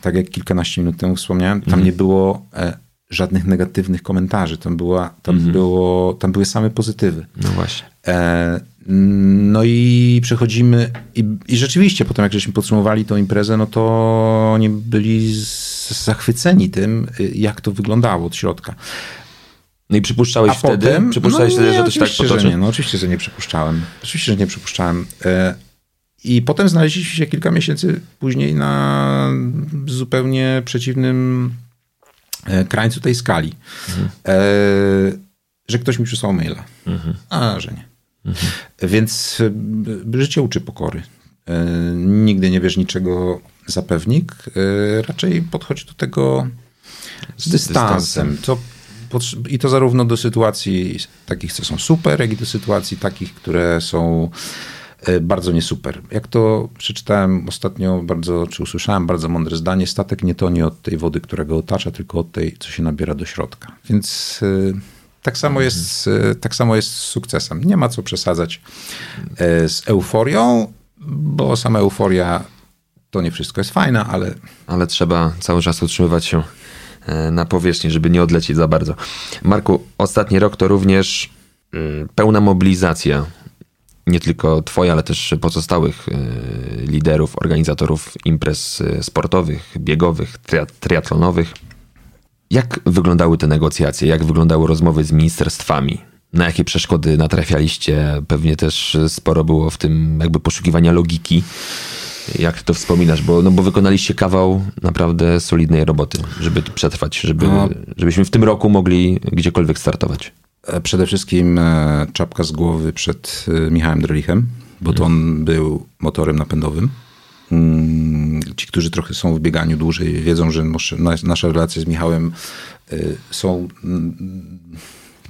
tak jak kilkanaście minut temu wspomniałem, tam nie było e, żadnych negatywnych komentarzy. Tam, była, tam, było, tam były same pozytywy. No właśnie. E, no i przechodzimy i, i rzeczywiście potem jak żeśmy podsumowali tą imprezę, no to oni byli zachwyceni tym, jak to wyglądało od środka. No i przypuszczałeś wtedy, przypuszczałeś no wtedy, nie, że to się tak potoczy? Że nie, no oczywiście, że nie przypuszczałem. Oczywiście, że nie przypuszczałem. E, I potem znaleźliśmy się kilka miesięcy później na zupełnie przeciwnym e, krańcu tej skali. E, że ktoś mi przysłał maila, a że nie. Więc e, życie uczy pokory. E, Nigdy nie bierz niczego za pewnik. E, Raczej podchodź do tego z dystansem. Potrze- I to zarówno do sytuacji takich, co są super, jak i do sytuacji takich, które są bardzo nie super. Jak to przeczytałem ostatnio bardzo, czy usłyszałem bardzo mądre zdanie, statek nie tonie od tej wody, która go otacza, tylko od tej, co się nabiera do środka. Więc tak samo jest, e, tak samo jest z sukcesem. Nie ma co przesadzać e, z euforią, bo sama euforia to nie wszystko jest fajne, ale ale trzeba cały czas utrzymywać się e, na powierzchni, żeby nie odlecieć za bardzo. Marku, ostatni rok to również y, pełna mobilizacja nie tylko twoja, ale też pozostałych y, liderów, organizatorów imprez y, sportowych, biegowych, tria- triatlonowych. Jak wyglądały te negocjacje? Jak wyglądały rozmowy z ministerstwami? Na jakie przeszkody natrafialiście? Pewnie też sporo było w tym jakby poszukiwania logiki. Jak to wspominasz? Bo, no bo wykonaliście kawał naprawdę solidnej roboty, żeby przetrwać, żeby, No. żebyśmy w tym roku mogli gdziekolwiek startować. E, Przede wszystkim e, czapka z głowy przed e, Michałem Drelichem, bo to on był motorem napędowym. Mm, Ci, którzy trochę są w bieganiu dłużej, wiedzą, że nasze- nas- nasze relacje z Michałem e, są. mm,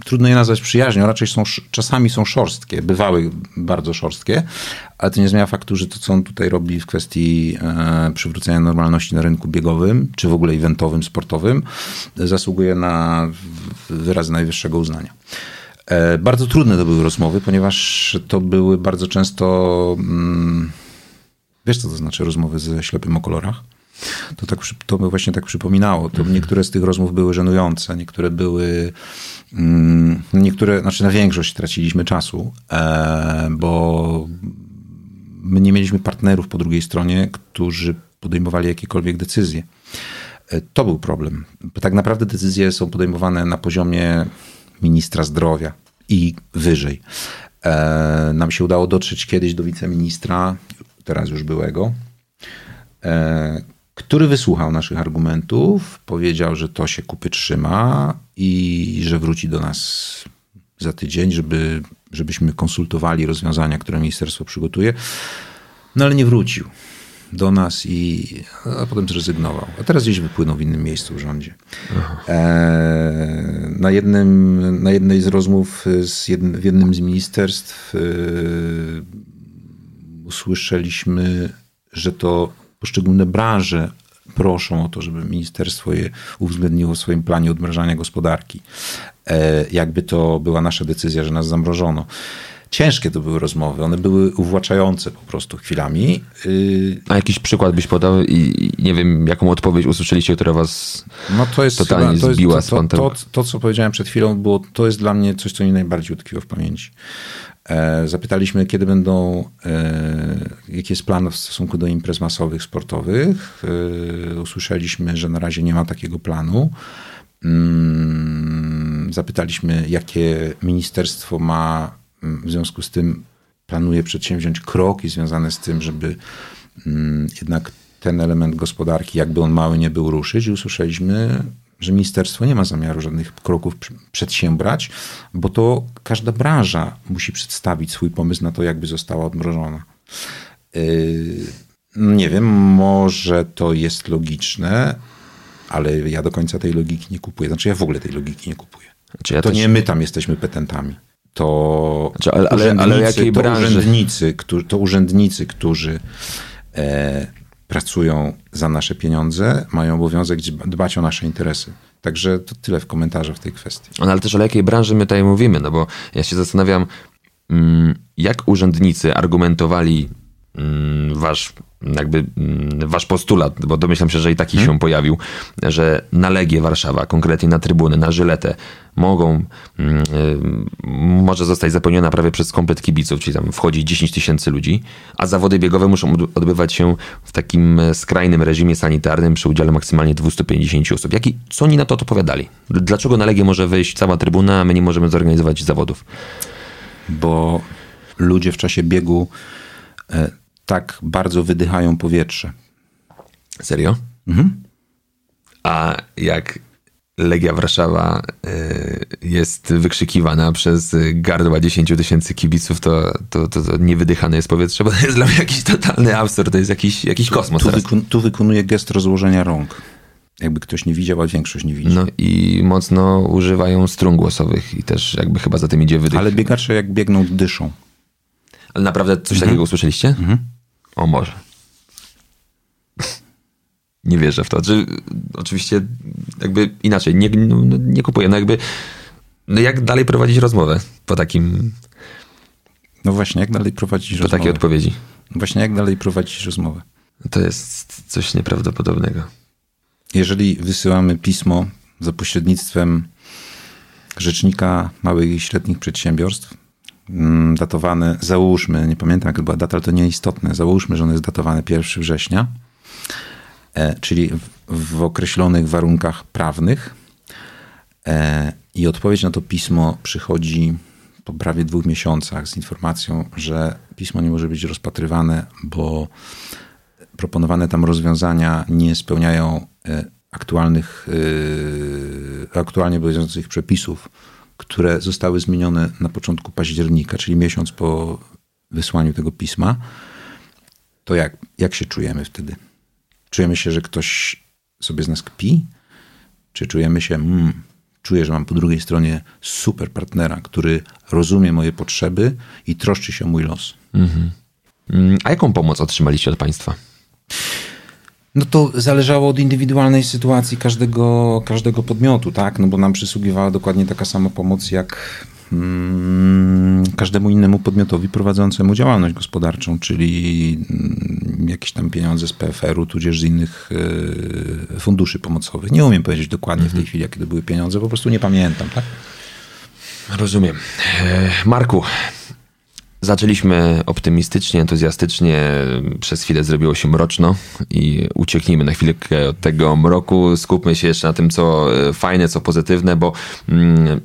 Trudno je nazwać przyjaźnią, raczej są, czasami są szorstkie, bywały bardzo szorstkie, ale to nie zmienia faktu, że to, co on tutaj robi w kwestii e, przywrócenia normalności na rynku biegowym, czy w ogóle eventowym, sportowym, zasługuje na w- wyrazy najwyższego uznania. E, Bardzo trudne to były rozmowy, ponieważ to były bardzo często. Mm, wiesz, co to znaczy rozmowy ze ślepym o kolorach? To, tak, to właśnie tak przypominało. To niektóre z tych rozmów były żenujące, niektóre były. Mm, niektóre, znaczy na większość traciliśmy czasu, e, bo my nie mieliśmy partnerów po drugiej stronie, którzy podejmowali jakiekolwiek decyzje. E, To był problem. Bo tak naprawdę decyzje są podejmowane na poziomie ministra zdrowia i wyżej. E, Nam się udało dotrzeć kiedyś do wiceministra, teraz już byłego, e, który wysłuchał naszych argumentów, powiedział, że to się kupy trzyma i że wróci do nas za tydzień, żeby, żebyśmy konsultowali rozwiązania, które ministerstwo przygotuje. No ale nie wrócił do nas i a potem zrezygnował. A teraz gdzieś wypłynął w innym miejscu w rządzie. E, na, jednym, na jednej z rozmów z jednym, w jednym z ministerstw usłyszeliśmy, że to poszczególne branże proszą o to, żeby ministerstwo je uwzględniło w swoim planie odmrażania gospodarki. E, jakby to była nasza decyzja, że nas zamrożono. Ciężkie to były rozmowy, one były uwłaczające po prostu chwilami. Y, A jakiś przykład byś podał i, nie wiem, jaką odpowiedź usłyszeliście, która was No to jest Totalnie chyba, to jest, zbiła to, z to, to, to, co powiedziałem przed chwilą, było, to jest dla mnie coś, co mi najbardziej utkwiło w pamięci. E, zapytaliśmy, kiedy będą, e, jaki jest plan w stosunku do imprez masowych, sportowych. E, usłyszeliśmy, że na razie nie ma takiego planu. Mm, zapytaliśmy, jakie ministerstwo ma mm, w związku z tym planuje przedsięwziąć kroki związane z tym, żeby mm, jednak ten element gospodarki, jakby on mały nie był, ruszyć. I usłyszeliśmy, że ministerstwo nie ma zamiaru żadnych kroków pr- przedsiębrać, bo to każda branża musi przedstawić swój pomysł na to, jakby została odmrożona. Yy, nie wiem, może to jest logiczne, ale ja do końca tej logiki nie kupuję. Znaczy ja w ogóle tej logiki nie kupuję. Znaczy ja to też- nie my tam jesteśmy petentami. To Znaczy, ale- ale- ale urzędnicy, jakiej to branży? urzędnicy, którzy, to urzędnicy, którzy e, pracują za nasze pieniądze, mają obowiązek dba- dbać o nasze interesy. Także to tyle w komentarzach w tej kwestii. No, ale też o jakiej branży my tutaj mówimy, no bo ja się zastanawiam, mm, jak urzędnicy argumentowali wasz jakby mm, wasz postulat, bo domyślam się, że i taki się pojawił, że na Legię Warszawa, konkretnie na trybunę, na Żyletę mogą, mm, y, może zostać zapełniona prawie przez komplet kibiców, czyli tam wchodzi 10 tysięcy ludzi, a zawody biegowe muszą od- odbywać się w takim e, skrajnym reżimie sanitarnym przy udziale maksymalnie 250 osób. Jaki, co oni na to odpowiadali? Dlaczego na Legię może wejść cała trybuna, a my nie możemy zorganizować zawodów? Bo ludzie w czasie biegu e, tak bardzo wydychają powietrze. Serio? A jak Legia Warszawa y, jest wykrzykiwana przez gardła 10 tysięcy kibiców, to, to, to, to niewydychane jest powietrze, bo to jest dla mnie jakiś totalny absurd, to jest jakiś, jakiś kosmos Tu, teraz. wykon, tu wykonuje gest rozłożenia rąk. Jakby ktoś nie widział, a większość nie widzi. No i mocno używają strun głosowych i też jakby chyba za tym idzie wydych. Ale biegacze jak biegną, dyszą. Ale naprawdę coś takiego usłyszeliście? O może. Nie wierzę w to. Czy, oczywiście jakby inaczej, nie, no, no, nie kupuję. No jakby, no jak dalej prowadzić rozmowę po takim, No właśnie, jak dalej prowadzić po rozmowę? takiej odpowiedzi? Właśnie, jak dalej prowadzić rozmowę? To jest coś nieprawdopodobnego. Jeżeli wysyłamy pismo za pośrednictwem rzecznika małych i średnich przedsiębiorstw, mm, datowane, załóżmy, nie pamiętam jaka była data, ale to nieistotne, załóżmy, że ono jest datowane 1 września, e, czyli w, w określonych warunkach prawnych e, i odpowiedź na to pismo przychodzi po prawie dwóch miesiącach z informacją, że pismo nie może być rozpatrywane, bo proponowane tam rozwiązania nie spełniają e, aktualnych, aktualnie obowiązujących przepisów, które zostały zmienione na początku października, czyli miesiąc po wysłaniu tego pisma, to jak, jak się czujemy wtedy? Czujemy się, że ktoś sobie z nas kpi? Czy czujemy się, mm, czuję, że mam po drugiej stronie super partnera, który rozumie moje potrzeby i troszczy się o mój los? Mm, A jaką pomoc otrzymaliście od państwa? No to zależało od indywidualnej sytuacji każdego, każdego podmiotu, tak? No bo nam przysługiwała dokładnie taka sama pomoc jak mm, każdemu innemu podmiotowi prowadzącemu działalność gospodarczą, czyli mm, jakieś tam pieniądze z PFR-u, tudzież z innych e, funduszy pomocowych. Nie umiem powiedzieć dokładnie w tej chwili, jakie to były pieniądze, po prostu nie pamiętam, tak? Rozumiem. E, Marku, zaczęliśmy optymistycznie, entuzjastycznie, przez chwilę zrobiło się mroczno i ucieknijmy na chwilkę od tego mroku, skupmy się jeszcze na tym, co e, fajne, co pozytywne, bo mm,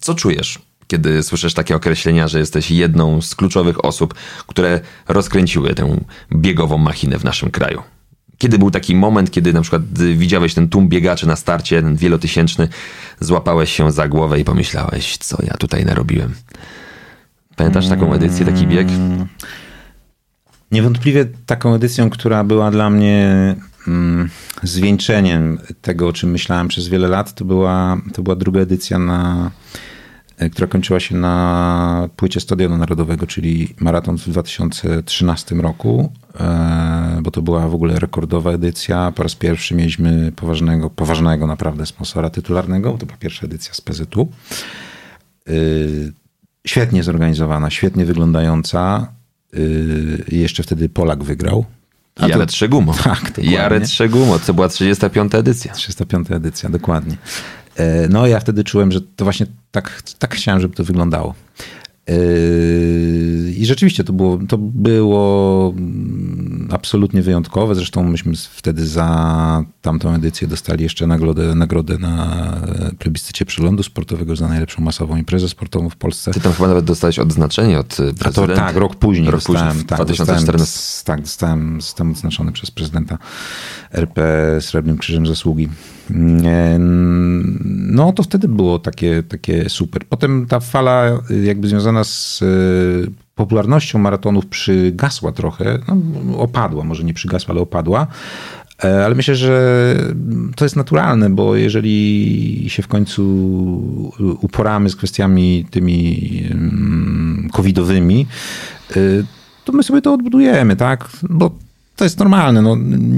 co czujesz, kiedy słyszysz takie określenia, że jesteś jedną z kluczowych osób, które rozkręciły tę biegową machinę w naszym kraju? Kiedy był taki moment, kiedy na przykład y, widziałeś ten tłum biegaczy na starcie, ten wielotysięczny, złapałeś się za głowę i pomyślałeś, co ja tutaj narobiłem? Pamiętasz taką edycję, taki bieg? Niewątpliwie taką edycją, która była dla mnie mm, zwieńczeniem tego, o czym myślałem przez wiele lat, to była, to była druga edycja, na, e, która kończyła się na płycie Stadionu Narodowego, czyli maraton w 2013 roku, e, bo to była w ogóle rekordowa edycja. Po raz pierwszy mieliśmy poważnego, poważnego naprawdę sponsora tytularnego, to była pierwsza edycja z PZU. Świetnie zorganizowana, świetnie wyglądająca. Yy, jeszcze wtedy Polak wygrał. A to- Jared Trzegumo. [laughs] Tak, dokładnie. Jared Trzegumo, to była 35. edycja. 305 edycja, dokładnie. E, No ja wtedy czułem, że to właśnie tak, tak chciałem, żeby to wyglądało. E, I rzeczywiście to było, to było mm, absolutnie wyjątkowe. Zresztą myśmy wtedy za tamtą edycję dostali jeszcze nagrodę, nagrodę na e, plebiscycie przeglądu sportowego za najlepszą masową imprezę sportową w Polsce. Ty tam chyba nawet dostałeś odznaczenie od to prezydenta. tak, rok później Rok dostałem, później, w tak, 2014. Dostałem, tak, dostałem, zostałem odznaczony przez prezydenta RP Srebrnym Krzyżem Zasługi. No to wtedy było takie, takie super. Potem ta fala jakby związana z popularnością maratonów przygasła trochę, no, opadła, może nie przygasła, ale opadła. E, ale myślę, że to jest naturalne, bo jeżeli się w końcu uporamy z kwestiami tymi mm, covidowymi, e, to my sobie to odbudujemy, tak? Bo to jest normalne. No,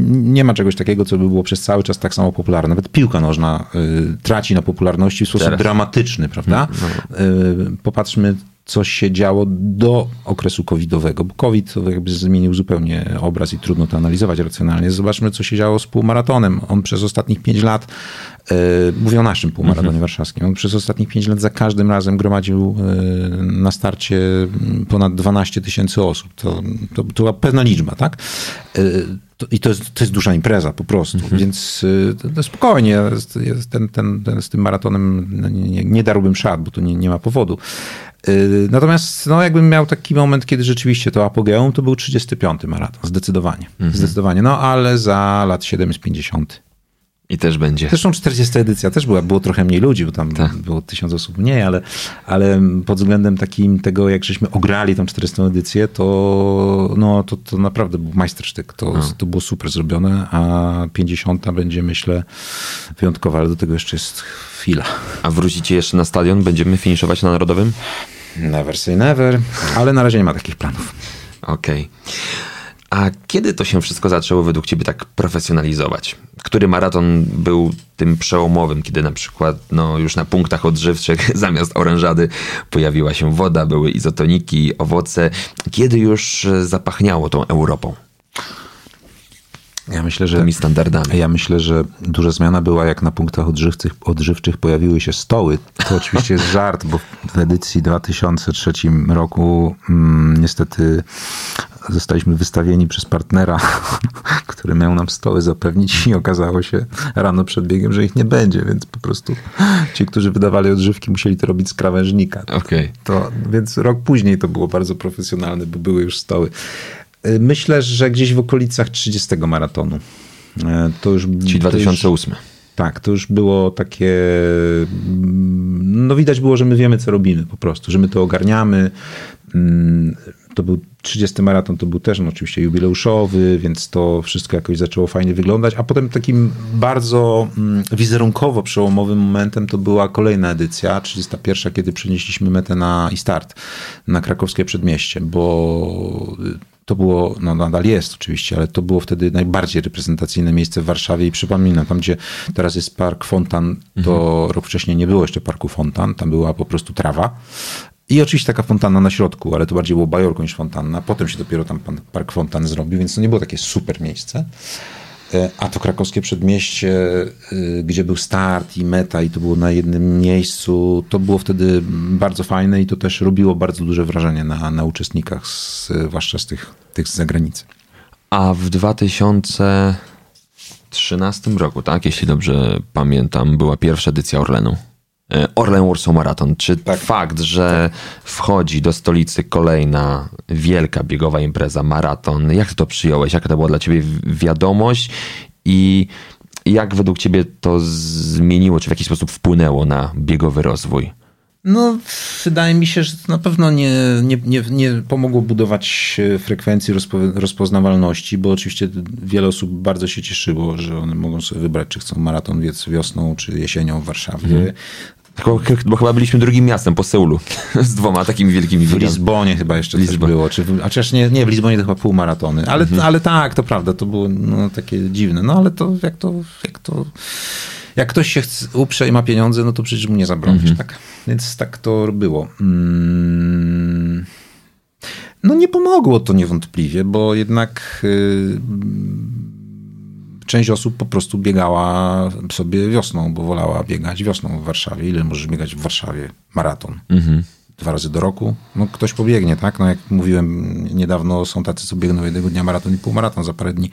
nie ma czegoś takiego, co by było przez cały czas tak samo popularne. Nawet piłka nożna y, traci na popularności w sposób Teraz. dramatyczny, prawda? No. Y, popatrzmy coś się działo do okresu covidowego, bo covid jakby zmienił zupełnie obraz i trudno to analizować racjonalnie. Zobaczmy, co się działo z półmaratonem. On przez ostatnich pięć lat, yy, mówię o naszym półmaratonie mhm. warszawskim, on przez ostatnich pięć lat za każdym razem gromadził yy, na starcie ponad 12 tysięcy osób. To, to, to była pewna liczba, tak? Yy, to, I to jest, to jest duża impreza po prostu, mhm. więc spokojnie, ten, ten, ten, z tym maratonem nie, nie darłbym szat, bo to nie, nie ma powodu. Y, natomiast no, jakbym miał taki moment, kiedy rzeczywiście to apogeum, to był 35 maraton, zdecydowanie. Mhm. Zdecydowanie. No ale za lat 7 jest 50. I też będzie. Zresztą 40 edycja też była, było trochę mniej ludzi, bo tam tak. było tysiąc osób mniej, ale, ale pod względem takim tego, jak żeśmy ograli tą 40 edycję, to, no, to, to naprawdę był majstersztyk. To, no. to było super zrobione, a 50 będzie myślę wyjątkowa, ale do tego jeszcze jest chwila. A wrócicie jeszcze na stadion? Będziemy finiszować na Narodowym? Never say never, ale na razie nie ma takich planów. Okej. Okay. A kiedy to się wszystko zaczęło według Ciebie tak profesjonalizować? Który maraton był tym przełomowym, kiedy na przykład no, już na punktach odżywczych [laughs] zamiast orężady pojawiła się woda, były izotoniki, owoce? Kiedy już zapachniało tą Europą? Ja myślę, że, tymi standardami. Ja myślę, że duża zmiana była, jak na punktach odżywczych, odżywczych pojawiły się stoły. To oczywiście jest żart, bo w edycji 2003 roku mm, niestety zostaliśmy wystawieni przez partnera, [laughs] który miał nam stoły zapewnić i okazało się rano przed biegiem, że ich nie będzie, więc po prostu ci, którzy wydawali odżywki, musieli to robić z krawężnika. Okay. To, więc rok później to było bardzo profesjonalne, bo były już stoły. Y, myślę, że gdzieś w okolicach 30 maratonu. Y, to już, Czyli 2008. To już, tak, to już było takie. No widać było, że my wiemy, co robimy po prostu, że my to ogarniamy. Mm, to był 30 maraton, to był też no, oczywiście jubileuszowy, więc to wszystko jakoś zaczęło fajnie wyglądać. A potem takim bardzo mm, wizerunkowo przełomowym momentem to była kolejna edycja, 31, kiedy przenieśliśmy metę na i start na krakowskie przedmieście, bo to było, no nadal jest oczywiście, ale to było wtedy najbardziej reprezentacyjne miejsce w Warszawie i przypominam, tam gdzie teraz jest park Fontan, to mhm. rok wcześniej nie było jeszcze parku Fontan, tam była po prostu trawa. I oczywiście taka fontanna na środku, ale to bardziej było bajorką niż fontanna. Potem się dopiero tam park Fontan zrobił, więc to nie było takie super miejsce. E, a to krakowskie przedmieście, e, gdzie był start i meta, i to było na jednym miejscu, to było wtedy bardzo fajne i to też robiło bardzo duże wrażenie na, na uczestnikach, zwłaszcza z tych, tych z zagranicy. A w 2013 roku, tak, jeśli dobrze pamiętam, była pierwsza edycja Orlenu. E, Orlen Warsaw Marathon. Czy tak. fakt, że tak. wchodzi do stolicy kolejna wielka biegowa impreza, maraton, jak ty to przyjąłeś? Jaka to była dla ciebie wiadomość i jak według ciebie to zmieniło, czy w jakiś sposób wpłynęło na biegowy rozwój? No, wydaje mi się, że to na pewno nie, nie, nie, nie pomogło budować frekwencji rozpo, rozpoznawalności, bo oczywiście wiele osób bardzo się cieszyło, że one mogą sobie wybrać, czy chcą maraton wiosną, czy jesienią w Warszawie. Mhm. Bo chyba byliśmy drugim miastem po Seulu [laughs] z dwoma takimi wielkimi W Lizbonie chyba jeszcze Lizbon. coś było. Czy, a chociaż nie, nie, w Lizbonie to chyba półmaratony. Ale, mhm. ale tak, to prawda, to było no, takie dziwne. No ale to jak to, jak to jak ktoś się chce, uprze i ma pieniądze, no to przecież mu nie zabronisz, mhm. tak? Więc tak to było. Mm. No nie pomogło to niewątpliwie, bo jednak y, część osób po prostu biegała sobie wiosną, bo wolała biegać wiosną w Warszawie. Ile możesz biegać w Warszawie? Maraton. Mhm. Dwa razy do roku? No ktoś pobiegnie, tak? No jak mówiłem niedawno, są tacy, co biegną jednego dnia maraton i półmaraton za parę dni.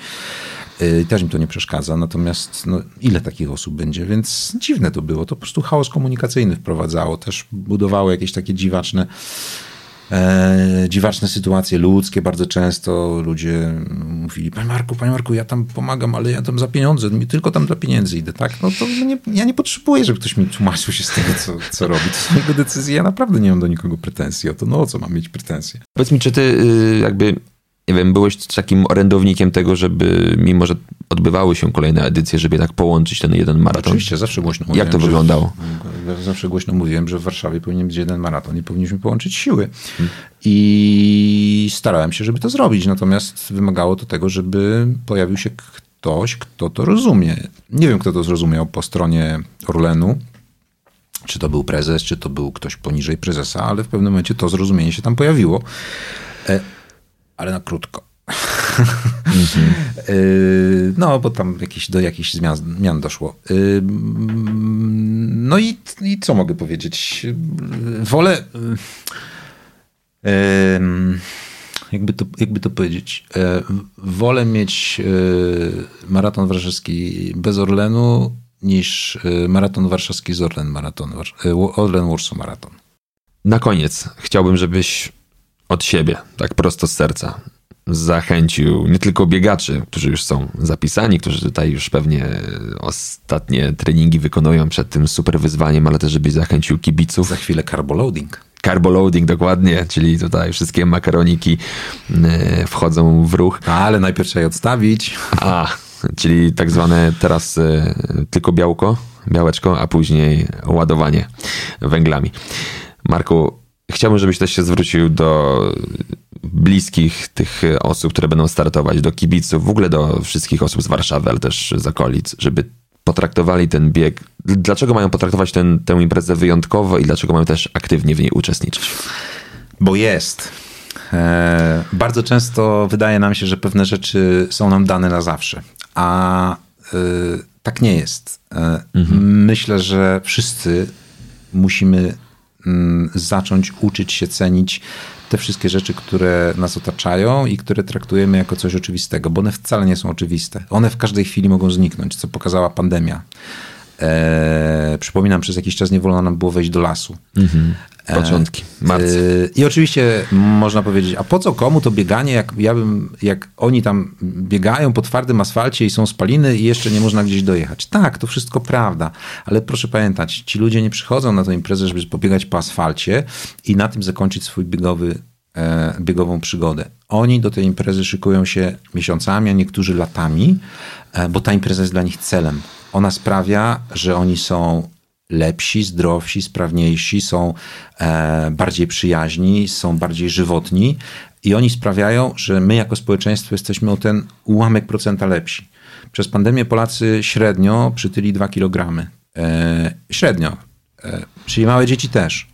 Y, też mi to nie przeszkadza. Natomiast no, ile takich osób będzie? Więc dziwne to było. To po prostu chaos komunikacyjny wprowadzało. Też budowało jakieś takie dziwaczne e, dziwaczne sytuacje ludzkie. Bardzo często ludzie mówili, panie Marku, panie Marku, ja tam pomagam, ale ja tam za pieniądze, tylko tam dla pieniędzy idę, tak? No to nie, ja nie potrzebuję, żeby ktoś mi tłumaczył się z tego, co, co robi. To są jego decyzje, ja naprawdę nie mam do nikogo pretensji o to, no o co mam mieć pretensje? Powiedz mi, czy ty y, jakby nie wiem, byłeś takim orędownikiem tego, żeby mimo, że odbywały się kolejne edycje, żeby tak połączyć ten jeden maraton? Oczywiście, zawsze głośno mówiłem. Jak to wyglądało? Że, zawsze głośno mówiłem, że w Warszawie powinien być jeden maraton i powinniśmy połączyć siły. Hmm. I starałem się, żeby to zrobić, natomiast wymagało to tego, żeby pojawił się ktoś, kto to rozumie. Nie wiem, kto to zrozumiał po stronie Orlenu, czy to był prezes, czy to był ktoś poniżej prezesa, ale w pewnym momencie to zrozumienie się tam pojawiło. Ale na krótko. Mhm. [laughs] no, bo tam jakieś, do jakichś zmian, zmian doszło. no i, i co mogę powiedzieć? Wolę. Jakby to, jakby to powiedzieć? E, wolę mieć e, maraton warszawski bez Orlenu niż e, maraton warszawski z Orlen Maraton. Orlen Warsaw Maraton. Na koniec chciałbym, żebyś od siebie, tak prosto z serca, zachęcił nie tylko biegaczy, którzy już są zapisani, którzy tutaj już pewnie ostatnie treningi wykonują przed tym super wyzwaniem, ale też żebyś zachęcił kibiców. Za chwilę carboloading. Carboloading, dokładnie, czyli tutaj wszystkie makaroniki e, wchodzą w ruch. Ale najpierw trzeba je odstawić. A, czyli tak zwane teraz e, tylko białko, białeczko, a później ładowanie węglami. Marku, Chciałbym, żebyś też się zwrócił do bliskich tych osób, które będą startować, do kibiców, w ogóle do wszystkich osób z Warszawy, ale też z okolic, żeby potraktowali ten bieg. Dlaczego mają potraktować ten, tę imprezę wyjątkowo i dlaczego mają też aktywnie w niej uczestniczyć? Bo jest. E, bardzo często wydaje nam się, że pewne rzeczy są nam dane na zawsze, a e, tak nie jest. E, mhm. Myślę, że wszyscy musimy zacząć uczyć się cenić te wszystkie rzeczy, które nas otaczają i które traktujemy jako coś oczywistego, bo one wcale nie są oczywiste. One w każdej chwili mogą zniknąć, co pokazała pandemia. E, przypominam, przez jakiś czas nie wolno nam było wejść do lasu. Mhm. Początki, marca. E, I oczywiście można powiedzieć, a po co komu to bieganie, jak, ja bym, jak oni tam biegają po twardym asfalcie i są spaliny i jeszcze nie można gdzieś dojechać. Tak, to wszystko prawda, ale proszę pamiętać, ci ludzie nie przychodzą na tę imprezę, żeby pobiegać po asfalcie i na tym zakończyć swój biegowy e, biegową przygodę. Oni do tej imprezy szykują się miesiącami, a niektórzy latami, bo ta impreza jest dla nich celem ona sprawia, że oni są lepsi, zdrowsi, sprawniejsi, są e, bardziej przyjaźni, są bardziej żywotni i oni sprawiają, że my jako społeczeństwo jesteśmy o ten ułamek procenta lepsi. Przez pandemię Polacy średnio przytyli 2 kg. E, średnio. E, czyli małe dzieci też.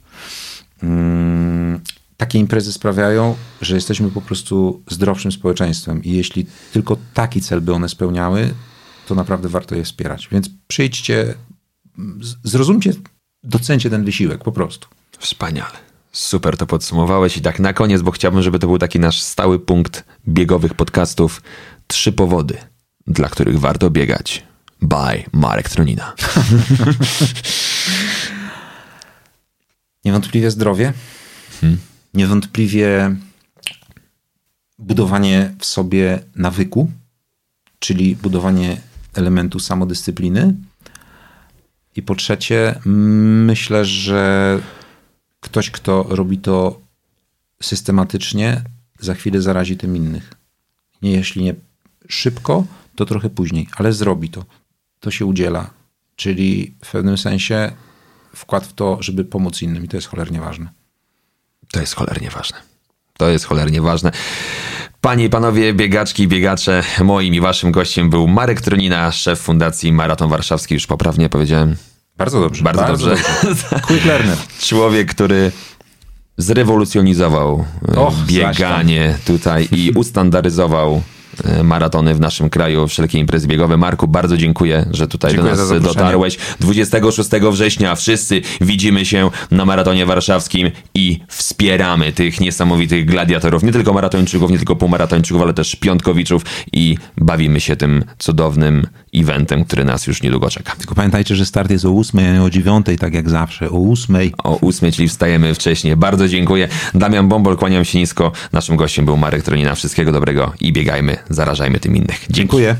Mm, takie imprezy sprawiają, że jesteśmy po prostu zdrowszym społeczeństwem i jeśli tylko taki cel by one spełniały, to naprawdę warto je wspierać. Więc przyjdźcie, zrozumcie, docencie ten wysiłek po prostu. Wspaniale. Super to podsumowałeś i tak na koniec, bo chciałbym, żeby to był taki nasz stały punkt biegowych podcastów. Trzy powody, dla których warto biegać. By Marek Tronina. [laughs] Niewątpliwie zdrowie. Hmm. Niewątpliwie budowanie w sobie nawyku, czyli budowanie elementu samodyscypliny. I po trzecie, myślę, że ktoś, kto robi to systematycznie, za chwilę zarazi tym innych. Nie, jeśli nie szybko, to trochę później, ale zrobi to. To się udziela. Czyli w pewnym sensie wkład w to, żeby pomóc innym, i to jest cholernie ważne. To jest cholernie ważne. To jest cholernie ważne. Panie i panowie, biegaczki i biegacze, moim i waszym gościem był Marek Tronina, szef Fundacji Maraton Warszawski, już poprawnie powiedziałem. Bardzo dobrze. Bardzo, bardzo dobrze. dobrze. [laughs] Quick learner. Człowiek, który zrewolucjonizował Och, bieganie tutaj i ustandaryzował e, maratony w naszym kraju, wszelkie imprezy biegowe. Marku, bardzo dziękuję, że tutaj Dziękuję do nas dotarłeś. 26 września wszyscy widzimy się na maratonie warszawskim i wspieramy tych niesamowitych gladiatorów, nie tylko maratończyków, nie tylko półmaratończyków, ale też piątkowiczów i bawimy się tym cudownym eventem, który nas już niedługo czeka. Tylko pamiętajcie, że start jest o 8, a nie o 9, tak jak zawsze. O 8. O ósmej, czyli wstajemy wcześniej. Bardzo dziękuję. Damian Bombol, kłaniam się nisko. Naszym gościem był Marek Tronina. Wszystkiego dobrego i biegajmy, zarażajmy tym innych. Dzięki. Dziękuję.